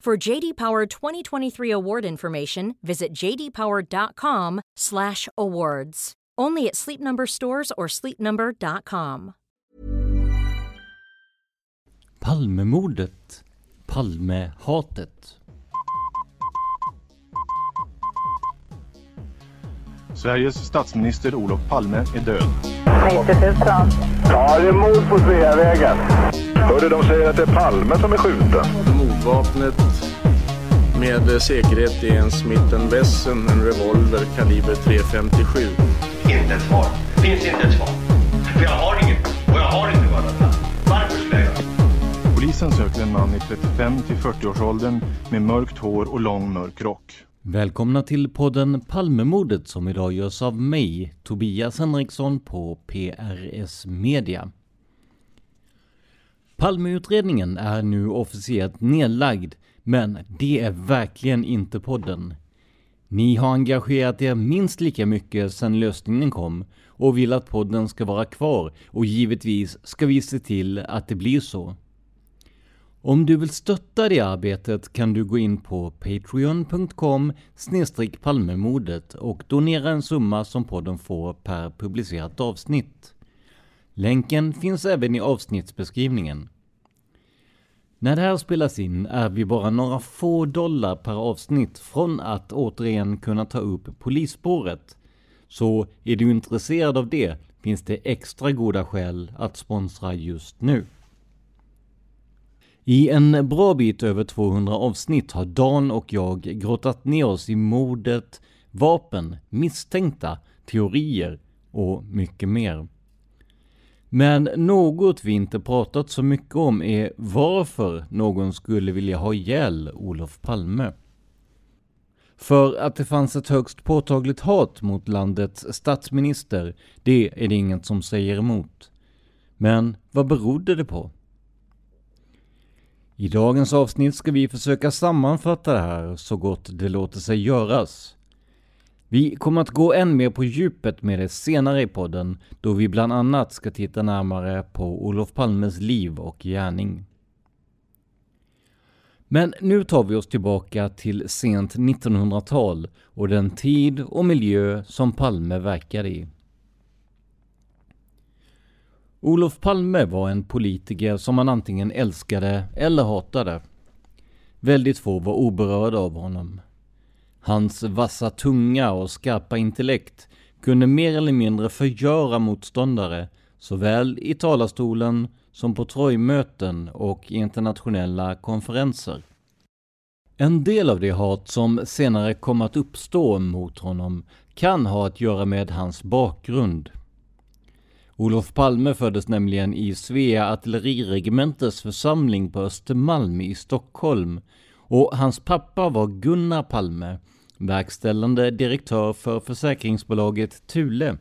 For JD Power 2023 award information, visit jdpower.com/awards. Only at Sleep Number stores or sleepnumber.com. Palmemordet. Palmehatet. Sveriges statsminister Olof Palme är död. 90 000. Ja, det är mord på Sveavägen. Hörde de säger att det är Palme som är skjuten. Mordvapnet med säkerhet är en Smith Wesson, en revolver kaliber .357. Inte ett svar. Finns inte ett svar. För jag har inget. Och jag har inte varit Varför skulle jag göra Polisen söker en man i 35 till 40-årsåldern med mörkt hår och lång mörk rock. Välkomna till podden Palmemordet som idag görs av mig, Tobias Henriksson på PRS Media. Palmeutredningen är nu officiellt nedlagd, men det är verkligen inte podden. Ni har engagerat er minst lika mycket sedan lösningen kom och vill att podden ska vara kvar och givetvis ska vi se till att det blir så. Om du vill stötta det arbetet kan du gå in på patreon.com palmemodet och donera en summa som podden får per publicerat avsnitt. Länken finns även i avsnittsbeskrivningen. När det här spelas in är vi bara några få dollar per avsnitt från att återigen kunna ta upp polisspåret. Så är du intresserad av det finns det extra goda skäl att sponsra just nu. I en bra bit över 200 avsnitt har Dan och jag grottat ner oss i mordet, vapen, misstänkta, teorier och mycket mer. Men något vi inte pratat så mycket om är varför någon skulle vilja ha ihjäl Olof Palme. För att det fanns ett högst påtagligt hat mot landets statsminister, det är det inget som säger emot. Men vad berodde det på? I dagens avsnitt ska vi försöka sammanfatta det här så gott det låter sig göras. Vi kommer att gå än mer på djupet med det senare i podden, då vi bland annat ska titta närmare på Olof Palmes liv och gärning. Men nu tar vi oss tillbaka till sent 1900-tal och den tid och miljö som Palme verkade i. Olof Palme var en politiker som man antingen älskade eller hatade. Väldigt få var oberörda av honom. Hans vassa tunga och skarpa intellekt kunde mer eller mindre förgöra motståndare såväl i talarstolen som på trojmöten och internationella konferenser. En del av det hat som senare kom att uppstå mot honom kan ha att göra med hans bakgrund. Olof Palme föddes nämligen i Svea artilleriregementes församling på Östermalm i Stockholm och hans pappa var Gunnar Palme, verkställande direktör för försäkringsbolaget Thule.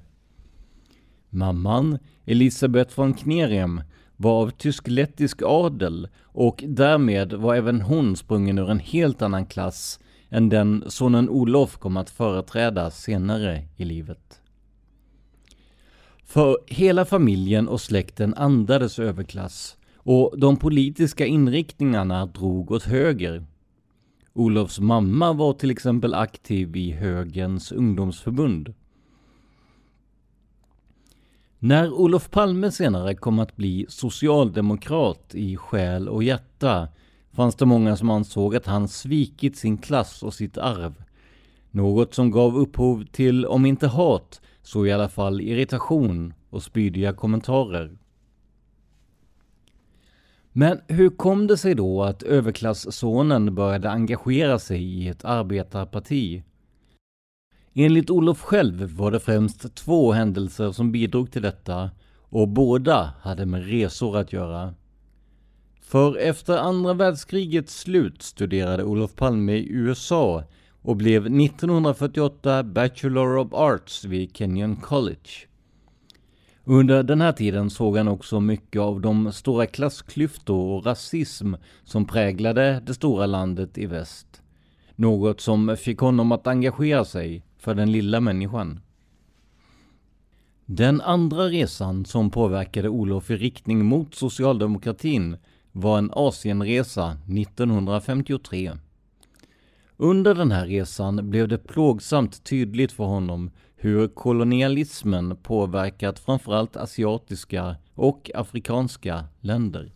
Mamman, Elisabeth von Knerem, var av tysk-lettisk adel och därmed var även hon sprungen ur en helt annan klass än den sonen Olof kom att företräda senare i livet. För hela familjen och släkten andades överklass och de politiska inriktningarna drog åt höger. Olofs mamma var till exempel aktiv i högens ungdomsförbund. När Olof Palme senare kom att bli socialdemokrat i själ och hjärta fanns det många som ansåg att han svikit sin klass och sitt arv. Något som gav upphov till, om inte hat, så i alla fall irritation och spydiga kommentarer. Men hur kom det sig då att överklasssonen började engagera sig i ett arbetarparti? Enligt Olof själv var det främst två händelser som bidrog till detta och båda hade med resor att göra. För efter andra världskrigets slut studerade Olof Palme i USA och blev 1948 Bachelor of Arts vid Kenyon College. Under den här tiden såg han också mycket av de stora klassklyftor och rasism som präglade det stora landet i väst. Något som fick honom att engagera sig för den lilla människan. Den andra resan som påverkade Olof i riktning mot socialdemokratin var en Asienresa 1953. Under den här resan blev det plågsamt tydligt för honom hur kolonialismen påverkat framförallt asiatiska och afrikanska länder.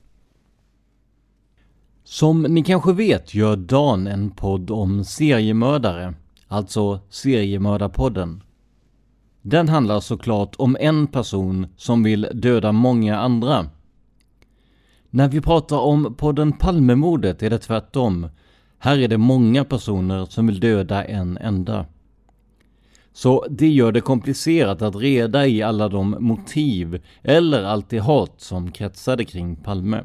Som ni kanske vet gör Dan en podd om seriemördare, alltså Seriemördarpodden. Den handlar såklart om en person som vill döda många andra. När vi pratar om podden Palmemordet är det tvärtom. Här är det många personer som vill döda en enda. Så det gör det komplicerat att reda i alla de motiv eller allt det hat som kretsade kring Palme.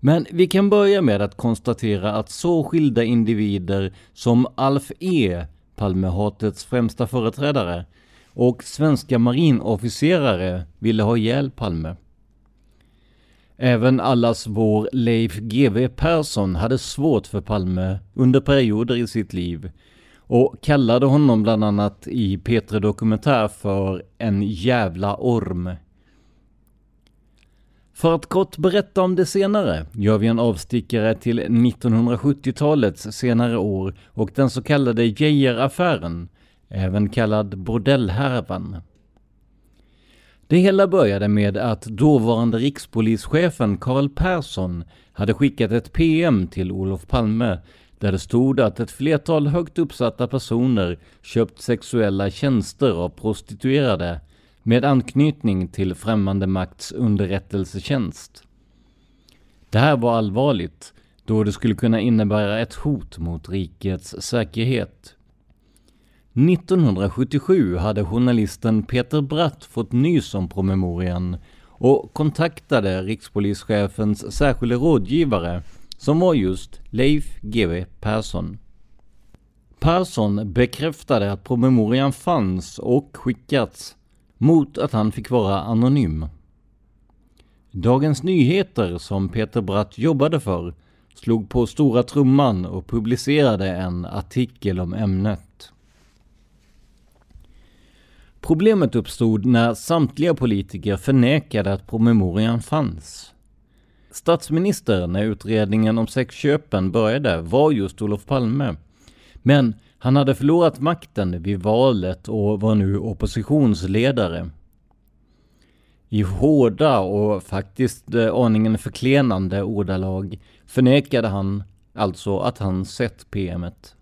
Men vi kan börja med att konstatera att så skilda individer som Alf E, Palmehatets främsta företrädare, och svenska marinofficerare ville ha ihjäl Palme. Även allas vår Leif GW Persson hade svårt för Palme under perioder i sitt liv och kallade honom bland annat i P3 Dokumentär för en jävla orm. För att kort berätta om det senare gör vi en avstickare till 1970-talets senare år och den så kallade Geijer-affären, även kallad bordellhärvan. Det hela började med att dåvarande rikspolischefen Carl Persson hade skickat ett PM till Olof Palme där det stod att ett flertal högt uppsatta personer köpt sexuella tjänster av prostituerade med anknytning till främmande makts underrättelsetjänst. Det här var allvarligt då det skulle kunna innebära ett hot mot rikets säkerhet. 1977 hade journalisten Peter Bratt fått nys om promemorian och kontaktade rikspolischefens särskilde rådgivare som var just Leif GW Persson. Persson bekräftade att promemorian fanns och skickats mot att han fick vara anonym. Dagens Nyheter, som Peter Bratt jobbade för, slog på stora trumman och publicerade en artikel om ämnet. Problemet uppstod när samtliga politiker förnekade att promemorian fanns. Statsminister när utredningen om sexköpen började var just Olof Palme. Men han hade förlorat makten vid valet och var nu oppositionsledare. I hårda och faktiskt eh, aningen förklenande ordalag förnekade han alltså att han sett PMet.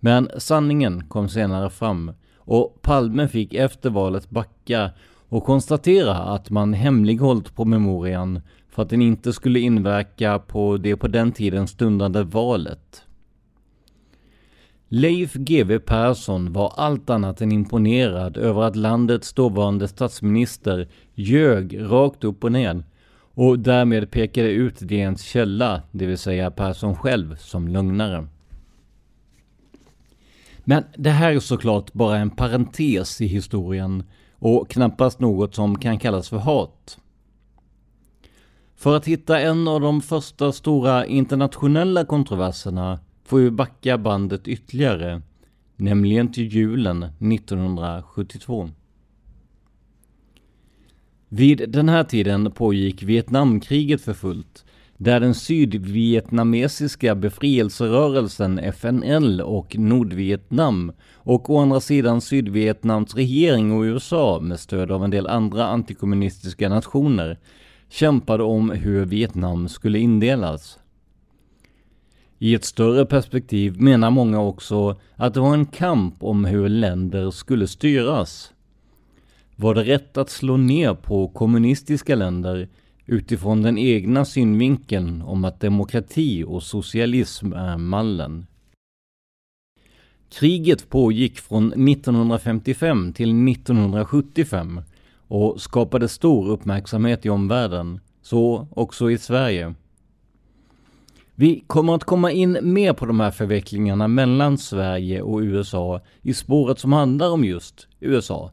Men sanningen kom senare fram och Palme fick efter valet backa och konstatera att man hemlighållit promemorian för att den inte skulle inverka på det på den tiden stundande valet. Leif GW Persson var allt annat än imponerad över att landets dåvarande statsminister ljög rakt upp och ner och därmed pekade ut DNs källa, det vill säga Persson själv, som lögnare. Men det här är såklart bara en parentes i historien och knappast något som kan kallas för hat. För att hitta en av de första stora internationella kontroverserna får vi backa bandet ytterligare, nämligen till julen 1972. Vid den här tiden pågick Vietnamkriget för fullt, där den sydvietnamesiska befrielserörelsen FNL och Nordvietnam och å andra sidan Sydvietnams regering och USA med stöd av en del andra antikommunistiska nationer kämpade om hur Vietnam skulle indelas. I ett större perspektiv menar många också att det var en kamp om hur länder skulle styras. Var det rätt att slå ner på kommunistiska länder utifrån den egna synvinkeln om att demokrati och socialism är mallen? Kriget pågick från 1955 till 1975 och skapade stor uppmärksamhet i omvärlden, så också i Sverige. Vi kommer att komma in mer på de här förvecklingarna mellan Sverige och USA i spåret som handlar om just USA.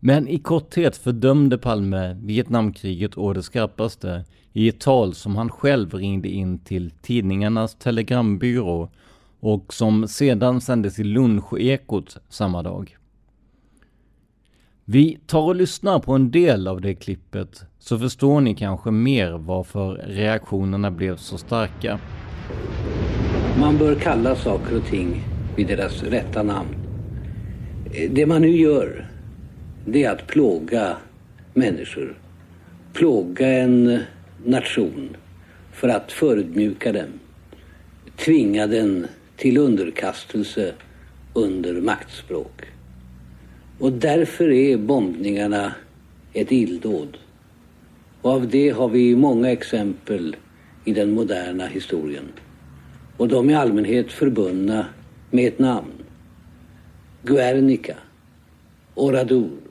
Men i korthet fördömde Palme Vietnamkriget å det skarpaste i ett tal som han själv ringde in till tidningarnas telegrambyrå och som sedan sändes i lunchekot samma dag. Vi tar och lyssnar på en del av det klippet så förstår ni kanske mer varför reaktionerna blev så starka. Man bör kalla saker och ting vid deras rätta namn. Det man nu gör, det är att plåga människor. Plåga en nation för att förödmjuka den. Tvinga den till underkastelse under maktspråk. Och därför är bombningarna ett illdåd. Och av det har vi många exempel i den moderna historien. Och de är i allmänhet förbundna med ett namn. Guernica, Oradour,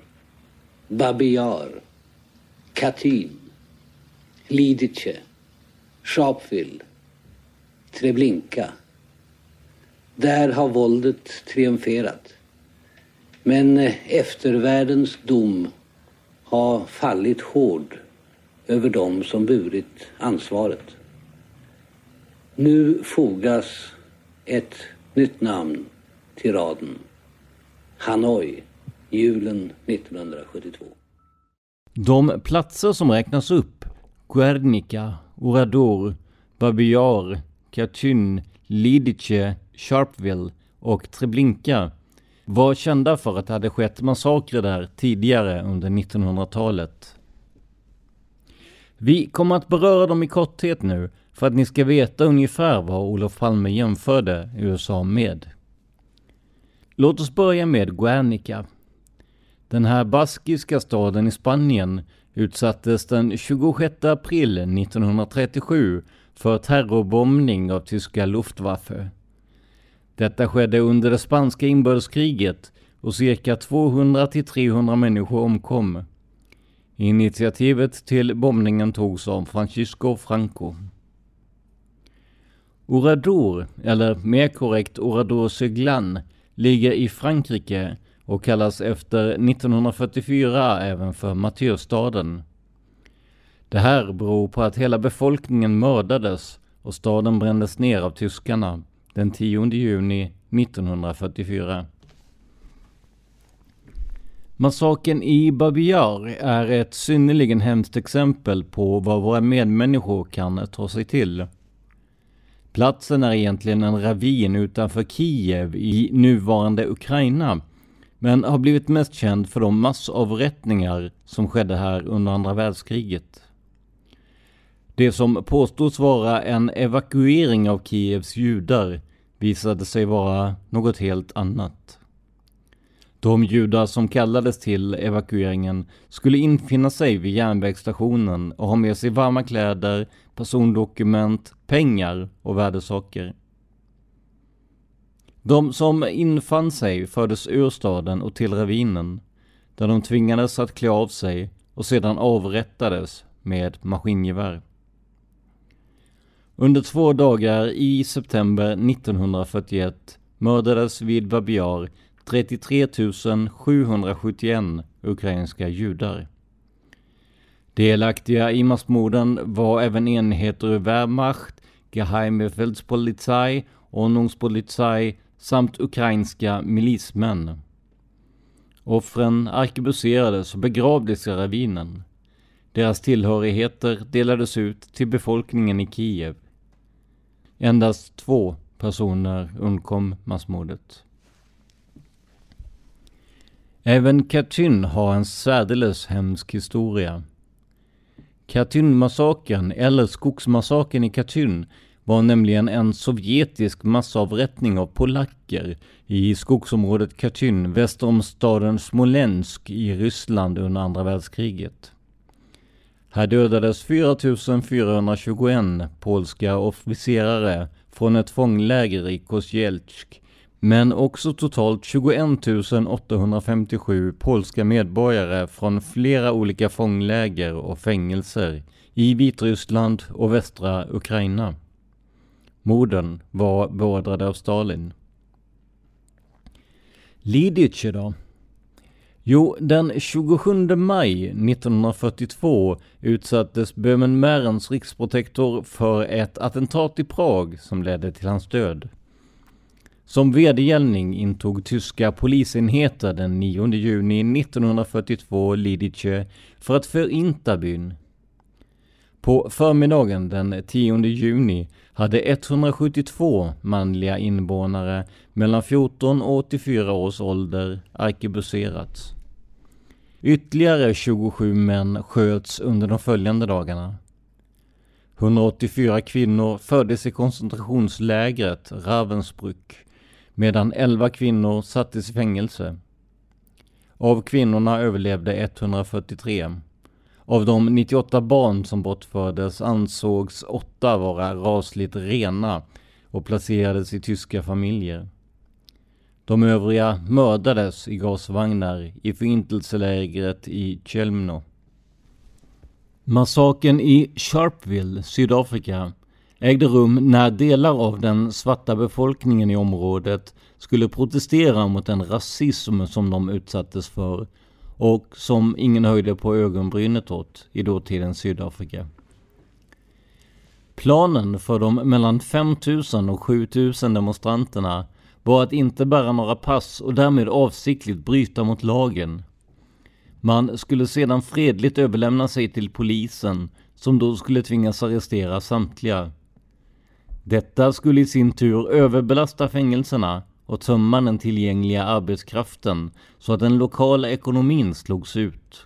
Babiyar, Katyn, Lidice, Sharpeville, Treblinka. Där har våldet triumferat. Men eh, eftervärldens dom har fallit hård över dem som burit ansvaret. Nu fogas ett nytt namn till raden. Hanoi, julen 1972. De platser som räknas upp, Guernica, Oradour, Babiyar, Katyn, Lidice, Sharpeville och Treblinka var kända för att det hade skett massakrer där tidigare under 1900-talet. Vi kommer att beröra dem i korthet nu för att ni ska veta ungefär vad Olof Palme jämförde USA med. Låt oss börja med Guernica. Den här baskiska staden i Spanien utsattes den 26 april 1937 för terrorbombning av tyska Luftwaffe. Detta skedde under det spanska inbördeskriget och cirka 200-300 människor omkom. Initiativet till bombningen togs av Francisco Franco. Oradour, eller mer korrekt Oradour-Seglan, ligger i Frankrike och kallas efter 1944 även för martyrstaden. Det här beror på att hela befolkningen mördades och staden brändes ner av tyskarna den 10 juni 1944. Massaken i Babiyar är ett synnerligen hemskt exempel på vad våra medmänniskor kan ta sig till. Platsen är egentligen en ravin utanför Kiev i nuvarande Ukraina, men har blivit mest känd för de massavrättningar som skedde här under andra världskriget. Det som påstods vara en evakuering av Kievs judar visade sig vara något helt annat. De judar som kallades till evakueringen skulle infinna sig vid järnvägsstationen och ha med sig varma kläder, persondokument, pengar och värdesaker. De som infann sig fördes ur staden och till ravinen, där de tvingades att klä av sig och sedan avrättades med maskingevär. Under två dagar i september 1941 mördades vid Babiar 33 771 ukrainska judar. Delaktiga i massmorden var även enheter ur Wehrmacht, Geheimefeldspolizei, Ordnungspolizei samt ukrainska milismän. Offren arkebuserades och begravdes i ravinen. Deras tillhörigheter delades ut till befolkningen i Kiev. Endast två personer undkom massmordet. Även Katyn har en särdeles hemsk historia. Katynmassakern, eller skogsmassakern i Katyn, var nämligen en sovjetisk massavrättning av polacker i skogsområdet Katyn väster om staden Smolensk i Ryssland under andra världskriget. Här dödades 4421 polska officerare från ett fångläger i Kosielsk men också totalt 21 857 polska medborgare från flera olika fångläger och fängelser i Vitryssland och västra Ukraina. Morden var beordrade av Stalin. Lidice då? Jo, den 27 maj 1942 utsattes Böhmen Märens riksprotektor för ett attentat i Prag som ledde till hans död. Som vedergällning intog tyska polisenheter den 9 juni 1942 Lidice för att förinta byn. På förmiddagen den 10 juni hade 172 manliga invånare mellan 14 och 84 års ålder arkebuserats. Ytterligare 27 män sköts under de följande dagarna. 184 kvinnor föddes i koncentrationslägret Ravensbrück medan 11 kvinnor sattes i fängelse. Av kvinnorna överlevde 143. Av de 98 barn som bortfördes ansågs åtta vara rasligt rena och placerades i tyska familjer. De övriga mördades i gasvagnar i förintelselägret i Chelmno. Massaken i Sharpeville, Sydafrika, ägde rum när delar av den svarta befolkningen i området skulle protestera mot den rasism som de utsattes för och som ingen höjde på ögonbrynet åt i dåtidens Sydafrika. Planen för de mellan 5000 och 7000 demonstranterna var att inte bära några pass och därmed avsiktligt bryta mot lagen. Man skulle sedan fredligt överlämna sig till polisen som då skulle tvingas arrestera samtliga. Detta skulle i sin tur överbelasta fängelserna och tömma den tillgängliga arbetskraften så att den lokala ekonomin slogs ut.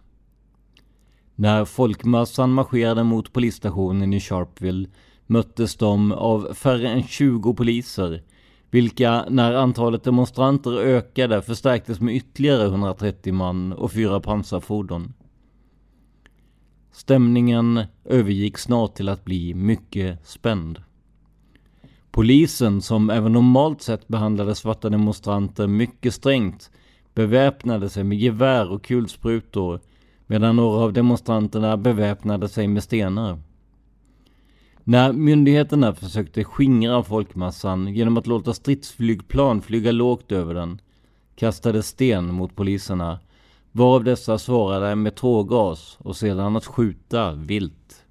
När folkmassan marscherade mot polisstationen i Sharpeville möttes de av färre än 20 poliser vilka när antalet demonstranter ökade förstärktes med ytterligare 130 man och fyra pansarfordon. Stämningen övergick snart till att bli mycket spänd. Polisen, som även normalt sett behandlade svarta demonstranter mycket strängt, beväpnade sig med gevär och kulsprutor medan några av demonstranterna beväpnade sig med stenar. När myndigheterna försökte skingra folkmassan genom att låta stridsflygplan flyga lågt över den kastade sten mot poliserna varav dessa svarade med tårgas och sedan att skjuta vilt.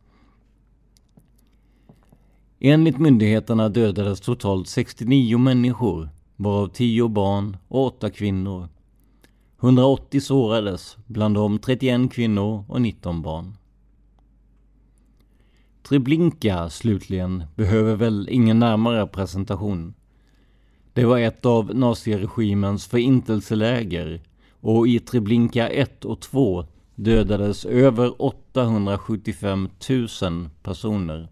Enligt myndigheterna dödades totalt 69 människor, varav 10 barn och 8 kvinnor. 180 sårades, bland dem 31 kvinnor och 19 barn. Treblinka slutligen behöver väl ingen närmare presentation. Det var ett av naziregimens förintelseläger och i Treblinka 1 och 2 dödades över 875 000 personer.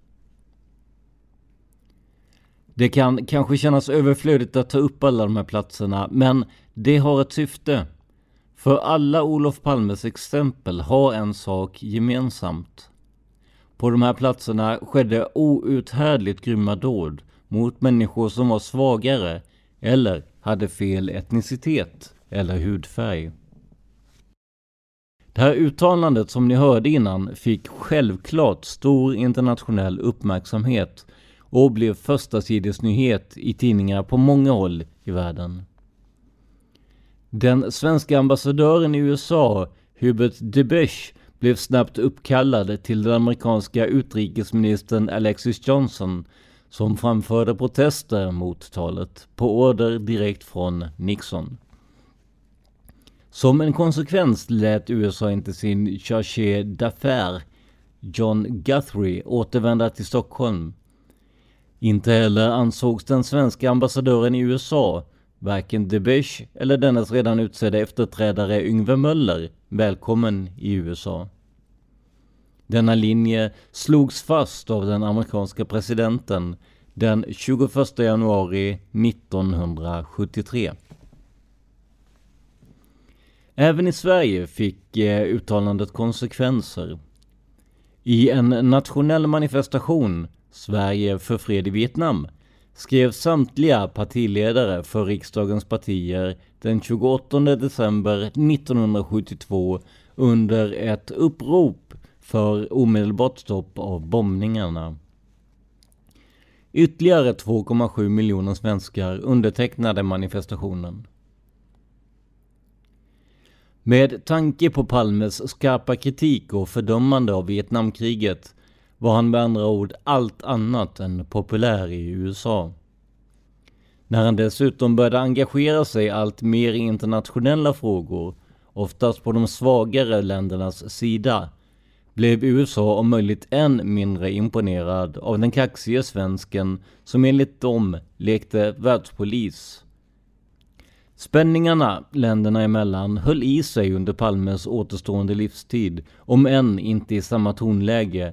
Det kan kanske kännas överflödigt att ta upp alla de här platserna, men det har ett syfte. För alla Olof Palmes exempel har en sak gemensamt. På de här platserna skedde outhärdligt grymma dåd mot människor som var svagare eller hade fel etnicitet eller hudfärg. Det här uttalandet som ni hörde innan fick självklart stor internationell uppmärksamhet och blev förstasidesnyhet i tidningar på många håll i världen. Den svenska ambassadören i USA, Hubert Debesch, blev snabbt uppkallad till den amerikanska utrikesministern Alexis Johnson som framförde protester mot talet på order direkt från Nixon. Som en konsekvens lät USA inte sin chargé d'affaires John Guthrie återvända till Stockholm. Inte heller ansågs den svenska ambassadören i USA, varken Debesch eller dennes redan utsedda efterträdare Yngve Möller, välkommen i USA. Denna linje slogs fast av den amerikanska presidenten den 21 januari 1973. Även i Sverige fick eh, uttalandet konsekvenser. I en nationell manifestation, Sverige för fred i Vietnam, skrev samtliga partiledare för riksdagens partier den 28 december 1972 under ett upprop för omedelbart stopp av bombningarna. Ytterligare 2,7 miljoner svenskar undertecknade manifestationen. Med tanke på Palmes skarpa kritik och fördömande av Vietnamkriget var han med andra ord allt annat än populär i USA. När han dessutom började engagera sig allt mer i internationella frågor, oftast på de svagare ländernas sida, blev USA om möjligt än mindre imponerad av den kaxige svensken som enligt dem lekte världspolis. Spänningarna länderna emellan höll i sig under Palmes återstående livstid, om än inte i samma tonläge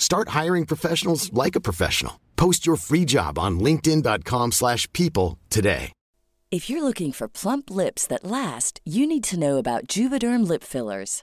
Start hiring professionals like a professional. Post your free job on linkedin.com/people today. If you're looking for plump lips that last, you need to know about Juvederm lip fillers.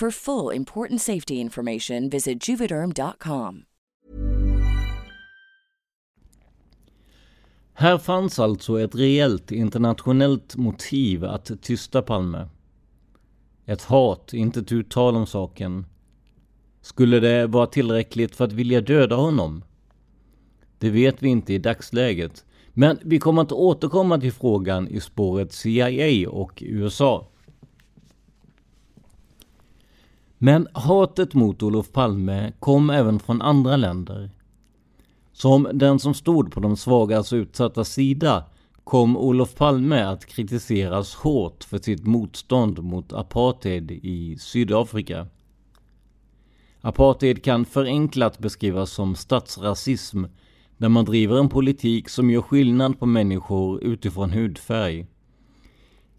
For full important safety information, visit juvederm.com. Här fanns alltså ett reellt internationellt motiv att tysta Palme. Ett hat, inte ett uttal om saken. Skulle det vara tillräckligt för att vilja döda honom? Det vet vi inte i dagsläget. Men vi kommer att återkomma till frågan i spåret CIA och USA. Men hatet mot Olof Palme kom även från andra länder. Som den som stod på de svagas utsatta sida kom Olof Palme att kritiseras hårt för sitt motstånd mot apartheid i Sydafrika. Apartheid kan förenklat beskrivas som statsrasism där man driver en politik som gör skillnad på människor utifrån hudfärg.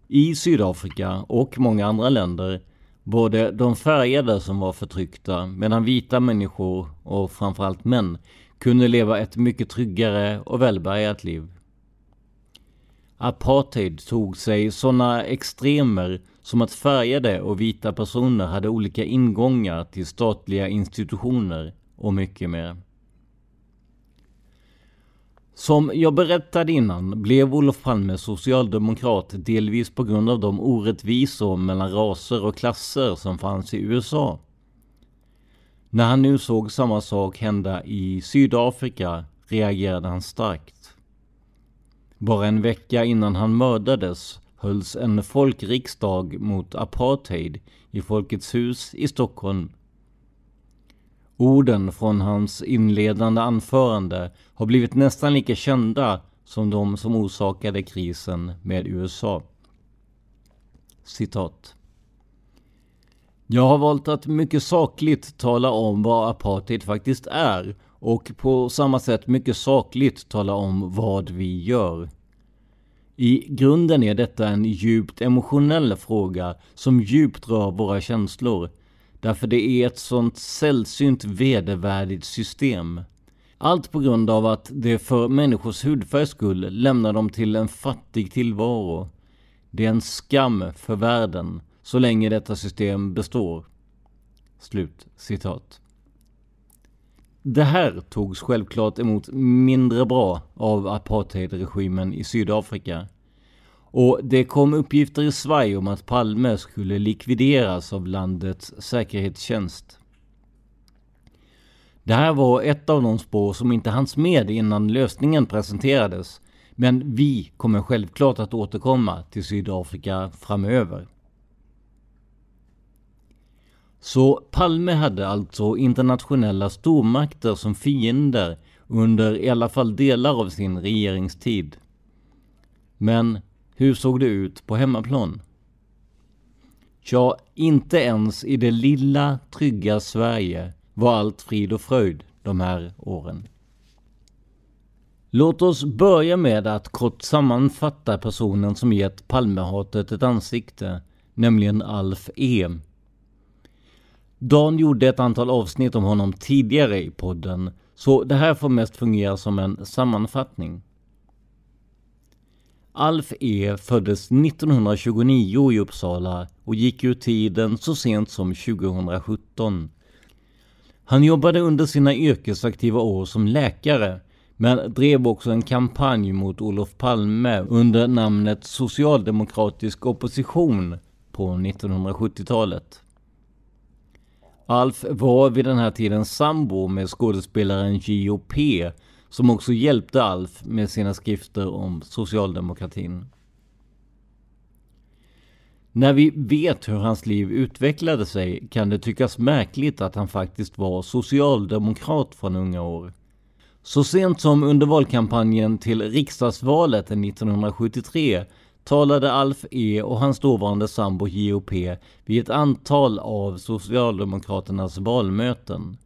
I Sydafrika och många andra länder Både de färgade som var förtryckta medan vita människor och framförallt män kunde leva ett mycket tryggare och välbärgat liv. Apartheid tog sig sådana extremer som att färgade och vita personer hade olika ingångar till statliga institutioner och mycket mer. Som jag berättade innan blev Olof Palme socialdemokrat delvis på grund av de orättvisor mellan raser och klasser som fanns i USA. När han nu såg samma sak hända i Sydafrika reagerade han starkt. Bara en vecka innan han mördades hölls en folkriksdag mot apartheid i Folkets hus i Stockholm. Orden från hans inledande anförande har blivit nästan lika kända som de som orsakade krisen med USA. Citat. Jag har valt att mycket sakligt tala om vad apartheid faktiskt är och på samma sätt mycket sakligt tala om vad vi gör. I grunden är detta en djupt emotionell fråga som djupt rör våra känslor. Därför det är ett sånt sällsynt vedervärdigt system. Allt på grund av att det för människors hudfärgs skull lämnar dem till en fattig tillvaro. Det är en skam för världen så länge detta system består. Slut citat. Det här togs självklart emot mindre bra av apartheidregimen i Sydafrika. Och det kom uppgifter i Sverige om att Palme skulle likvideras av landets säkerhetstjänst. Det här var ett av de spår som inte hanns med innan lösningen presenterades. Men vi kommer självklart att återkomma till Sydafrika framöver. Så Palme hade alltså internationella stormakter som fiender under i alla fall delar av sin regeringstid. Men hur såg det ut på hemmaplan? Ja, inte ens i det lilla, trygga Sverige var allt frid och fröjd de här åren. Låt oss börja med att kort sammanfatta personen som gett Palmehatet ett ansikte, nämligen Alf E. Dan gjorde ett antal avsnitt om honom tidigare i podden, så det här får mest fungera som en sammanfattning. Alf E föddes 1929 i Uppsala och gick ur tiden så sent som 2017. Han jobbade under sina yrkesaktiva år som läkare men drev också en kampanj mot Olof Palme under namnet Socialdemokratisk opposition på 1970-talet. Alf var vid den här tiden sambo med skådespelaren G.O.P som också hjälpte Alf med sina skrifter om socialdemokratin. När vi vet hur hans liv utvecklade sig kan det tyckas märkligt att han faktiskt var socialdemokrat från unga år. Så sent som under valkampanjen till riksdagsvalet 1973 talade Alf E och hans dåvarande sambo JOP vid ett antal av Socialdemokraternas valmöten.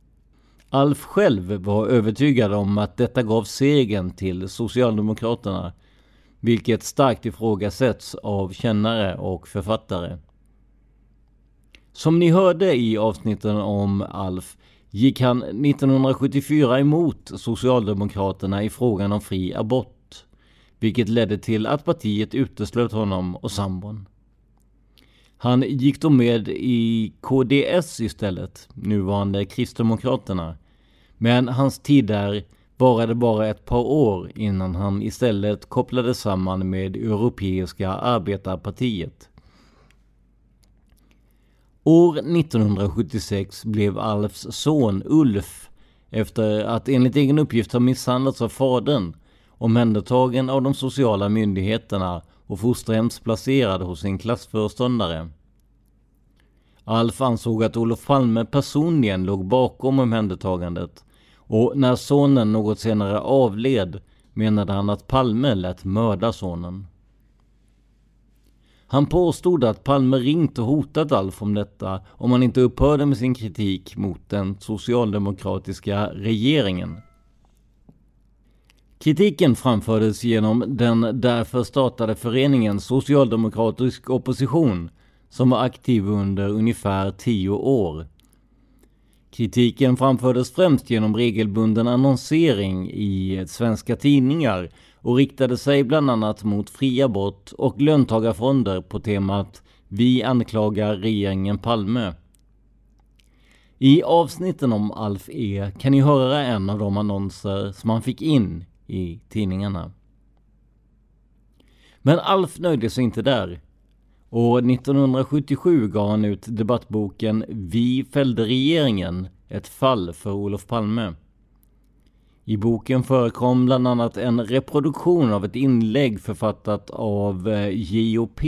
Alf själv var övertygad om att detta gav segern till Socialdemokraterna, vilket starkt ifrågasätts av kännare och författare. Som ni hörde i avsnitten om Alf gick han 1974 emot Socialdemokraterna i frågan om fri abort, vilket ledde till att partiet uteslöt honom och sambon. Han gick då med i KDS istället, nuvarande Kristdemokraterna, men hans tid där varade bara ett par år innan han istället kopplades samman med Europeiska arbetarpartiet. År 1976 blev Alfs son Ulf, efter att enligt egen uppgift ha misshandlats av fadern, omhändertagen av de sociala myndigheterna och fosterhemsplacerad hos sin klassföreståndare. Alf ansåg att Olof Palme personligen låg bakom omhändertagandet och när sonen något senare avled menade han att Palme lät mörda sonen. Han påstod att Palme ringt och hotat Alf om detta om han inte upphörde med sin kritik mot den socialdemokratiska regeringen. Kritiken framfördes genom den därför startade föreningen Socialdemokratisk opposition som var aktiv under ungefär tio år. Kritiken framfördes främst genom regelbunden annonsering i svenska tidningar och riktade sig bland annat mot fri abort och löntagarfonder på temat Vi anklagar regeringen Palme. I avsnitten om Alf E kan ni höra en av de annonser som han fick in i tidningarna. Men Alf nöjde sig inte där. År 1977 gav han ut debattboken Vi fällde regeringen, ett fall för Olof Palme. I boken förekom bland annat en reproduktion av ett inlägg författat av eh, JOP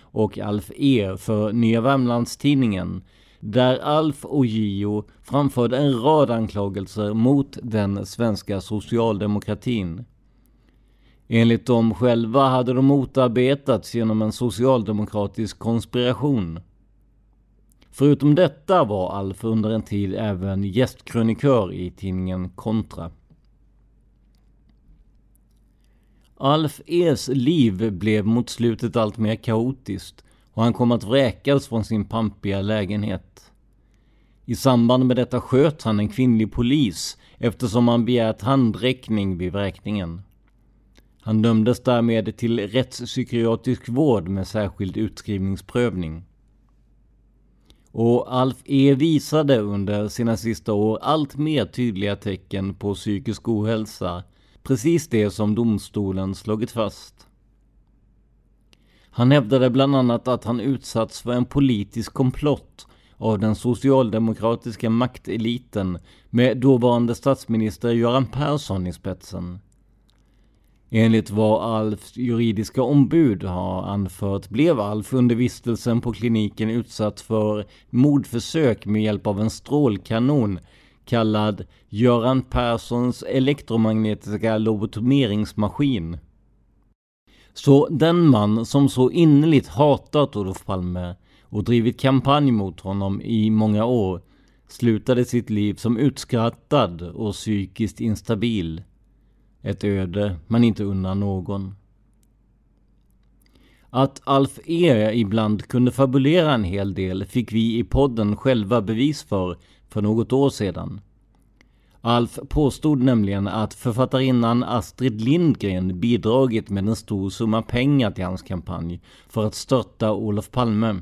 och Alf E för Nya Värmlandstidningen där Alf och Gio framförde en rad anklagelser mot den svenska socialdemokratin. Enligt dem själva hade de motarbetats genom en socialdemokratisk konspiration. Förutom detta var Alf under en tid även gästkrönikör i tidningen Kontra. Alf E's liv blev mot slutet allt mer kaotiskt och han kom att vräkas från sin pampiga lägenhet. I samband med detta sköt han en kvinnlig polis eftersom han begärt handräckning vid vräkningen. Han dömdes därmed till rättspsykiatrisk vård med särskild utskrivningsprövning. Och Alf E visade under sina sista år allt mer tydliga tecken på psykisk ohälsa. Precis det som domstolen slagit fast. Han hävdade bland annat att han utsatts för en politisk komplott av den socialdemokratiska makteliten med dåvarande statsminister Göran Persson i spetsen. Enligt vad Alfs juridiska ombud har anfört blev Alf under vistelsen på kliniken utsatt för mordförsök med hjälp av en strålkanon kallad Göran Perssons elektromagnetiska lobotomeringsmaskin. Så den man som så innerligt hatat Olof Palme och drivit kampanj mot honom i många år slutade sitt liv som utskrattad och psykiskt instabil. Ett öde man inte unnar någon. Att Alf E ibland kunde fabulera en hel del fick vi i podden själva bevis för för något år sedan. Alf påstod nämligen att författarinnan Astrid Lindgren bidragit med en stor summa pengar till hans kampanj för att störta Olof Palme.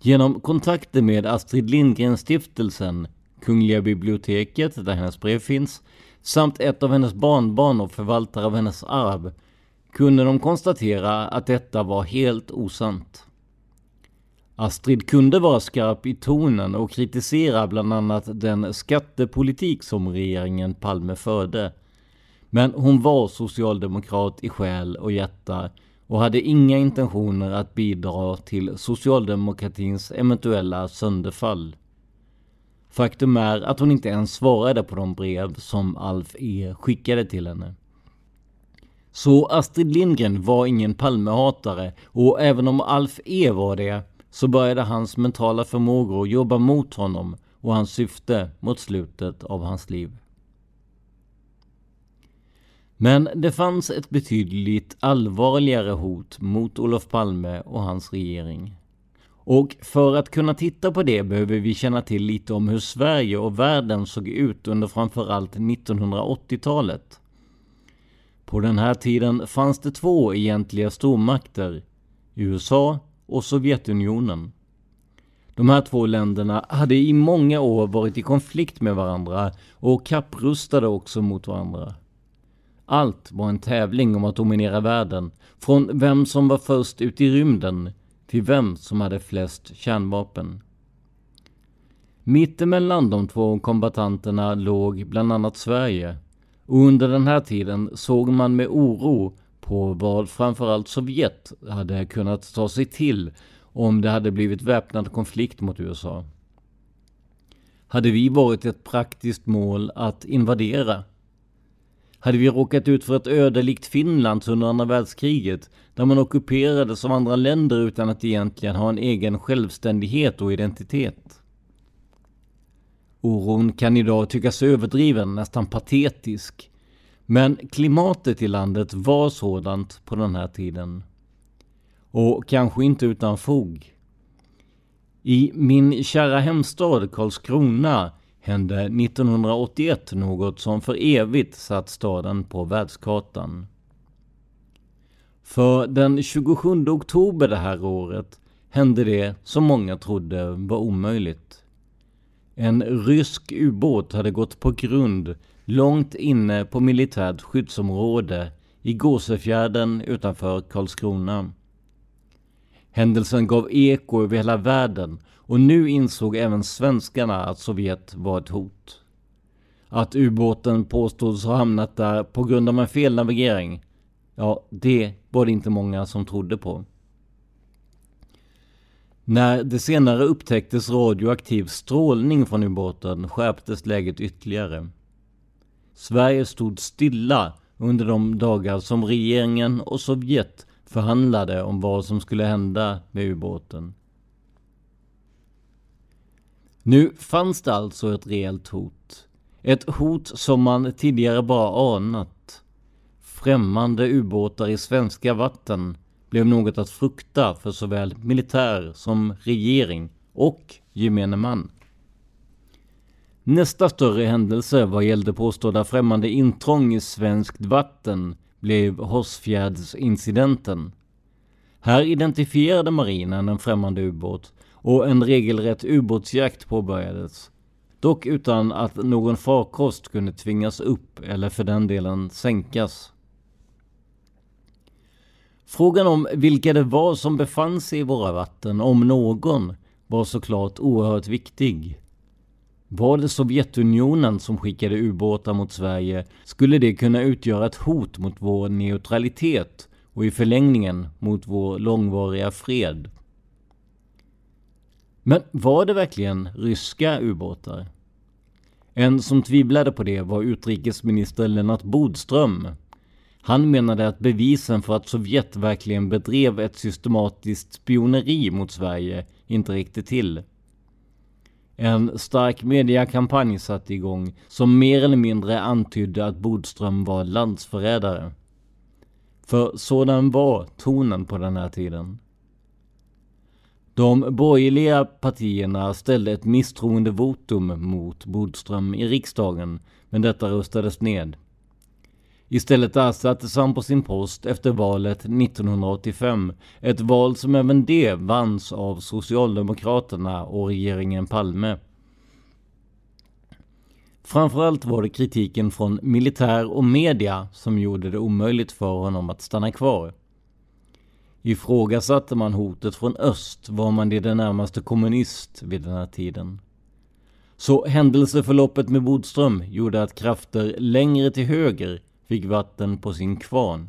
Genom kontakter med Astrid Lindgren-stiftelsen, Kungliga biblioteket där hennes brev finns, samt ett av hennes barnbarn och förvaltare av hennes arv, kunde de konstatera att detta var helt osant. Astrid kunde vara skarp i tonen och kritisera bland annat den skattepolitik som regeringen Palme förde. Men hon var socialdemokrat i själ och hjärta och hade inga intentioner att bidra till socialdemokratins eventuella sönderfall. Faktum är att hon inte ens svarade på de brev som Alf E skickade till henne. Så Astrid Lindgren var ingen Palmehatare och även om Alf E var det så började hans mentala förmågor jobba mot honom och hans syfte mot slutet av hans liv. Men det fanns ett betydligt allvarligare hot mot Olof Palme och hans regering. Och för att kunna titta på det behöver vi känna till lite om hur Sverige och världen såg ut under framförallt 1980-talet. På den här tiden fanns det två egentliga stormakter, USA och Sovjetunionen. De här två länderna hade i många år varit i konflikt med varandra och kapprustade också mot varandra. Allt var en tävling om att dominera världen, från vem som var först ut i rymden till vem som hade flest kärnvapen. Mittemellan de två kombatanterna låg bland annat Sverige och under den här tiden såg man med oro på vad framförallt Sovjet hade kunnat ta sig till om det hade blivit väpnad konflikt mot USA. Hade vi varit ett praktiskt mål att invadera? Hade vi råkat ut för ett öde likt Finlands under andra världskriget, där man ockuperades av andra länder utan att egentligen ha en egen självständighet och identitet? Oron kan idag tyckas överdriven, nästan patetisk. Men klimatet i landet var sådant på den här tiden. Och kanske inte utan fog. I min kära hemstad Karlskrona hände 1981 något som för evigt satt staden på världskartan. För den 27 oktober det här året hände det som många trodde var omöjligt. En rysk ubåt hade gått på grund långt inne på militärt skyddsområde i Gåsefjärden utanför Karlskrona. Händelsen gav eko över hela världen och nu insåg även svenskarna att Sovjet var ett hot. Att ubåten påstods ha hamnat där på grund av en felnavigering, ja, det var det inte många som trodde på. När det senare upptäcktes radioaktiv strålning från ubåten skärptes läget ytterligare. Sverige stod stilla under de dagar som regeringen och Sovjet förhandlade om vad som skulle hända med ubåten. Nu fanns det alltså ett reellt hot. Ett hot som man tidigare bara anat. Främmande ubåtar i svenska vatten blev något att frukta för såväl militär som regering och gemene man. Nästa större händelse vad gällde påstådda främmande intrång i svenskt vatten blev Hårsfjärdsincidenten. Här identifierade marinen en främmande ubåt och en regelrätt ubåtsjakt påbörjades. Dock utan att någon farkost kunde tvingas upp eller för den delen sänkas. Frågan om vilka det var som befann sig i våra vatten, om någon, var såklart oerhört viktig. Var det Sovjetunionen som skickade ubåtar mot Sverige skulle det kunna utgöra ett hot mot vår neutralitet och i förlängningen mot vår långvariga fred. Men var det verkligen ryska ubåtar? En som tvivlade på det var utrikesminister Lennart Bodström. Han menade att bevisen för att Sovjet verkligen bedrev ett systematiskt spioneri mot Sverige inte räckte till. En stark mediakampanj satte igång som mer eller mindre antydde att Bodström var landsförrädare. För sådan var tonen på den här tiden. De borgerliga partierna ställde ett misstroendevotum mot Bodström i riksdagen, men detta röstades ned. Istället ersattes han på sin post efter valet 1985. Ett val som även det vanns av Socialdemokraterna och regeringen Palme. Framförallt var det kritiken från militär och media som gjorde det omöjligt för honom att stanna kvar. Ifrågasatte man hotet från öst var man i det närmaste kommunist vid den här tiden. Så händelseförloppet med Bodström gjorde att krafter längre till höger fick vatten på sin kvarn.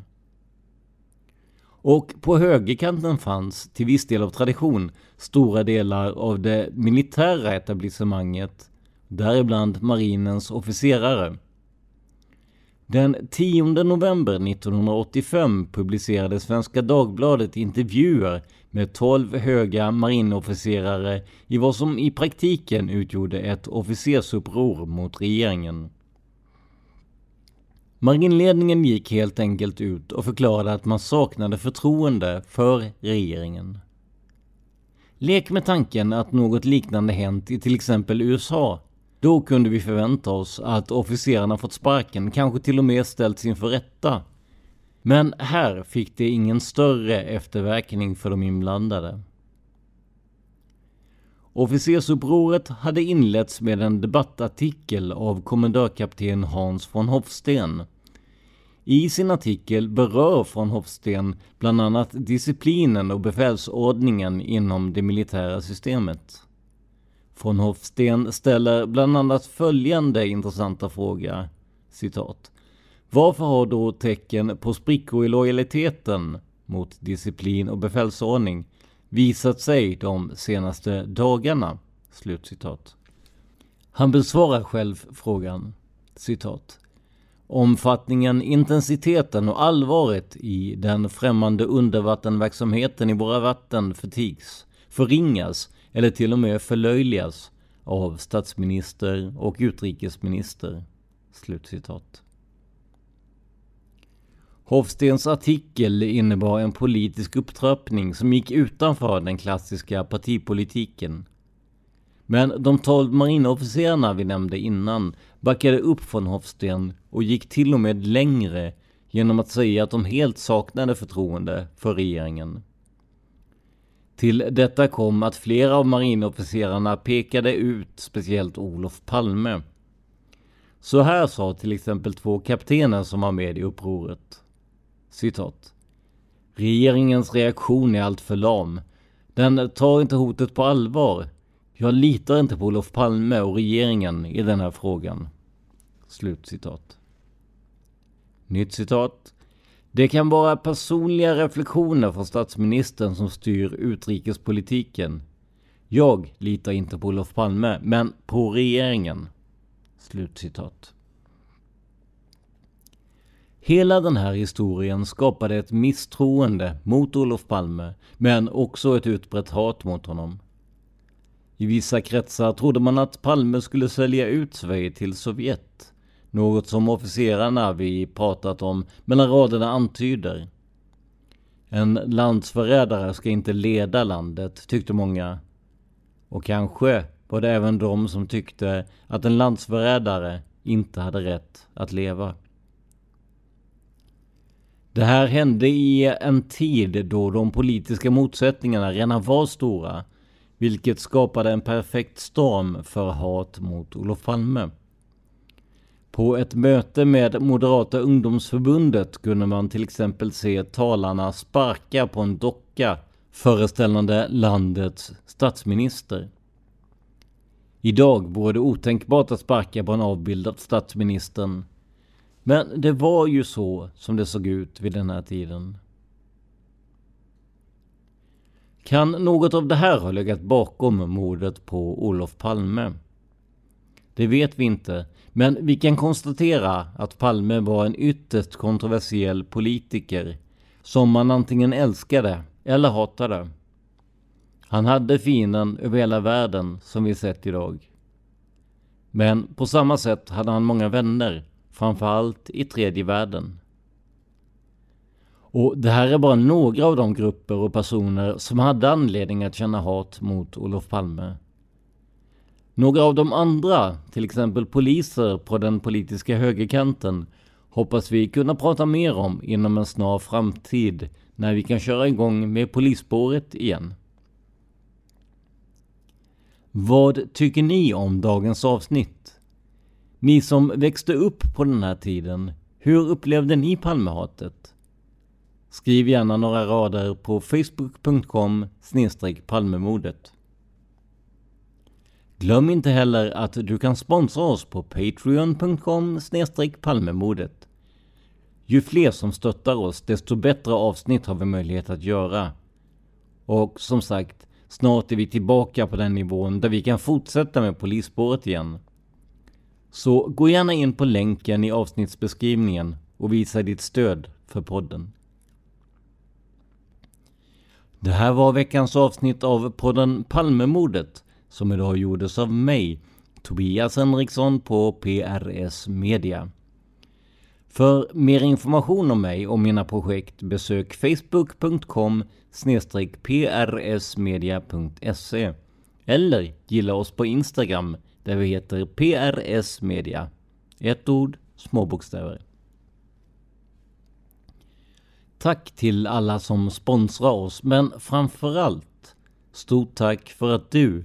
Och på högerkanten fanns, till viss del av tradition, stora delar av det militära etablissemanget, däribland marinens officerare. Den 10 november 1985 publicerade Svenska Dagbladet intervjuer med 12 höga marinofficerare i vad som i praktiken utgjorde ett officersuppror mot regeringen. Marinledningen gick helt enkelt ut och förklarade att man saknade förtroende för regeringen. Lek med tanken att något liknande hänt i till exempel USA. Då kunde vi förvänta oss att officerarna fått sparken, kanske till och med ställts inför rätta. Men här fick det ingen större efterverkning för de inblandade. Officersupproret hade inletts med en debattartikel av kommendörkapten Hans von Hofsten. I sin artikel berör von Hofsten bland annat disciplinen och befälsordningen inom det militära systemet. Von Hofsten ställer bland annat följande intressanta fråga. Citat. Varför har då tecken på sprickor i lojaliteten mot disciplin och befälsordning visat sig de senaste dagarna? Slutcitat. Han besvarar själv frågan. Citat. Omfattningen, intensiteten och allvaret i den främmande undervattenverksamheten i våra vatten förtigs, förringas eller till och med förlöjligas av statsminister och utrikesminister. Slutcitat. Hofstens artikel innebar en politisk upptrappning som gick utanför den klassiska partipolitiken. Men de tolv marinofficerarna vi nämnde innan backade upp från Hofsten och gick till och med längre genom att säga att de helt saknade förtroende för regeringen. Till detta kom att flera av marinofficerarna pekade ut speciellt Olof Palme. Så här sa till exempel två kaptener som var med i upproret. Citat. Regeringens reaktion är alltför lam. Den tar inte hotet på allvar. Jag litar inte på Olof Palme och regeringen i den här frågan. Slut citat. Nytt citat. Det kan vara personliga reflektioner från statsministern som styr utrikespolitiken. Jag litar inte på Olof Palme, men på regeringen. Slutcitat. Hela den här historien skapade ett misstroende mot Olof Palme, men också ett utbrett hat mot honom. I vissa kretsar trodde man att Palme skulle sälja ut Sverige till Sovjet. Något som officerarna vi pratat om mellan raderna antyder. En landsförrädare ska inte leda landet, tyckte många. Och kanske var det även de som tyckte att en landsförrädare inte hade rätt att leva. Det här hände i en tid då de politiska motsättningarna redan var stora, vilket skapade en perfekt storm för hat mot Olof Palme. På ett möte med Moderata ungdomsförbundet kunde man till exempel se talarna sparka på en docka föreställande landets statsminister. Idag vore det otänkbart att sparka på en avbild av statsministern. Men det var ju så som det såg ut vid den här tiden. Kan något av det här ha legat bakom mordet på Olof Palme? Det vet vi inte, men vi kan konstatera att Palme var en ytterst kontroversiell politiker som man antingen älskade eller hatade. Han hade fienden över hela världen som vi sett idag. Men på samma sätt hade han många vänner, framförallt i tredje världen. Och det här är bara några av de grupper och personer som hade anledning att känna hat mot Olof Palme. Några av de andra, till exempel poliser på den politiska högerkanten, hoppas vi kunna prata mer om inom en snar framtid när vi kan köra igång med polisspåret igen. Vad tycker ni om dagens avsnitt? Ni som växte upp på den här tiden, hur upplevde ni Palmehatet? Skriv gärna några rader på facebook.com palmemordet. Glöm inte heller att du kan sponsra oss på patreon.com palmemodet. Ju fler som stöttar oss, desto bättre avsnitt har vi möjlighet att göra. Och som sagt, snart är vi tillbaka på den nivån där vi kan fortsätta med polisspåret igen. Så gå gärna in på länken i avsnittsbeskrivningen och visa ditt stöd för podden. Det här var veckans avsnitt av podden Palmemordet som idag gjordes av mig, Tobias Henriksson på PRS Media. För mer information om mig och mina projekt besök facebook.com prsmedia.se eller gilla oss på Instagram där vi heter PRS Media. Ett ord, små bokstäver. Tack till alla som sponsrar oss, men framförallt stort tack för att du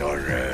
och röva.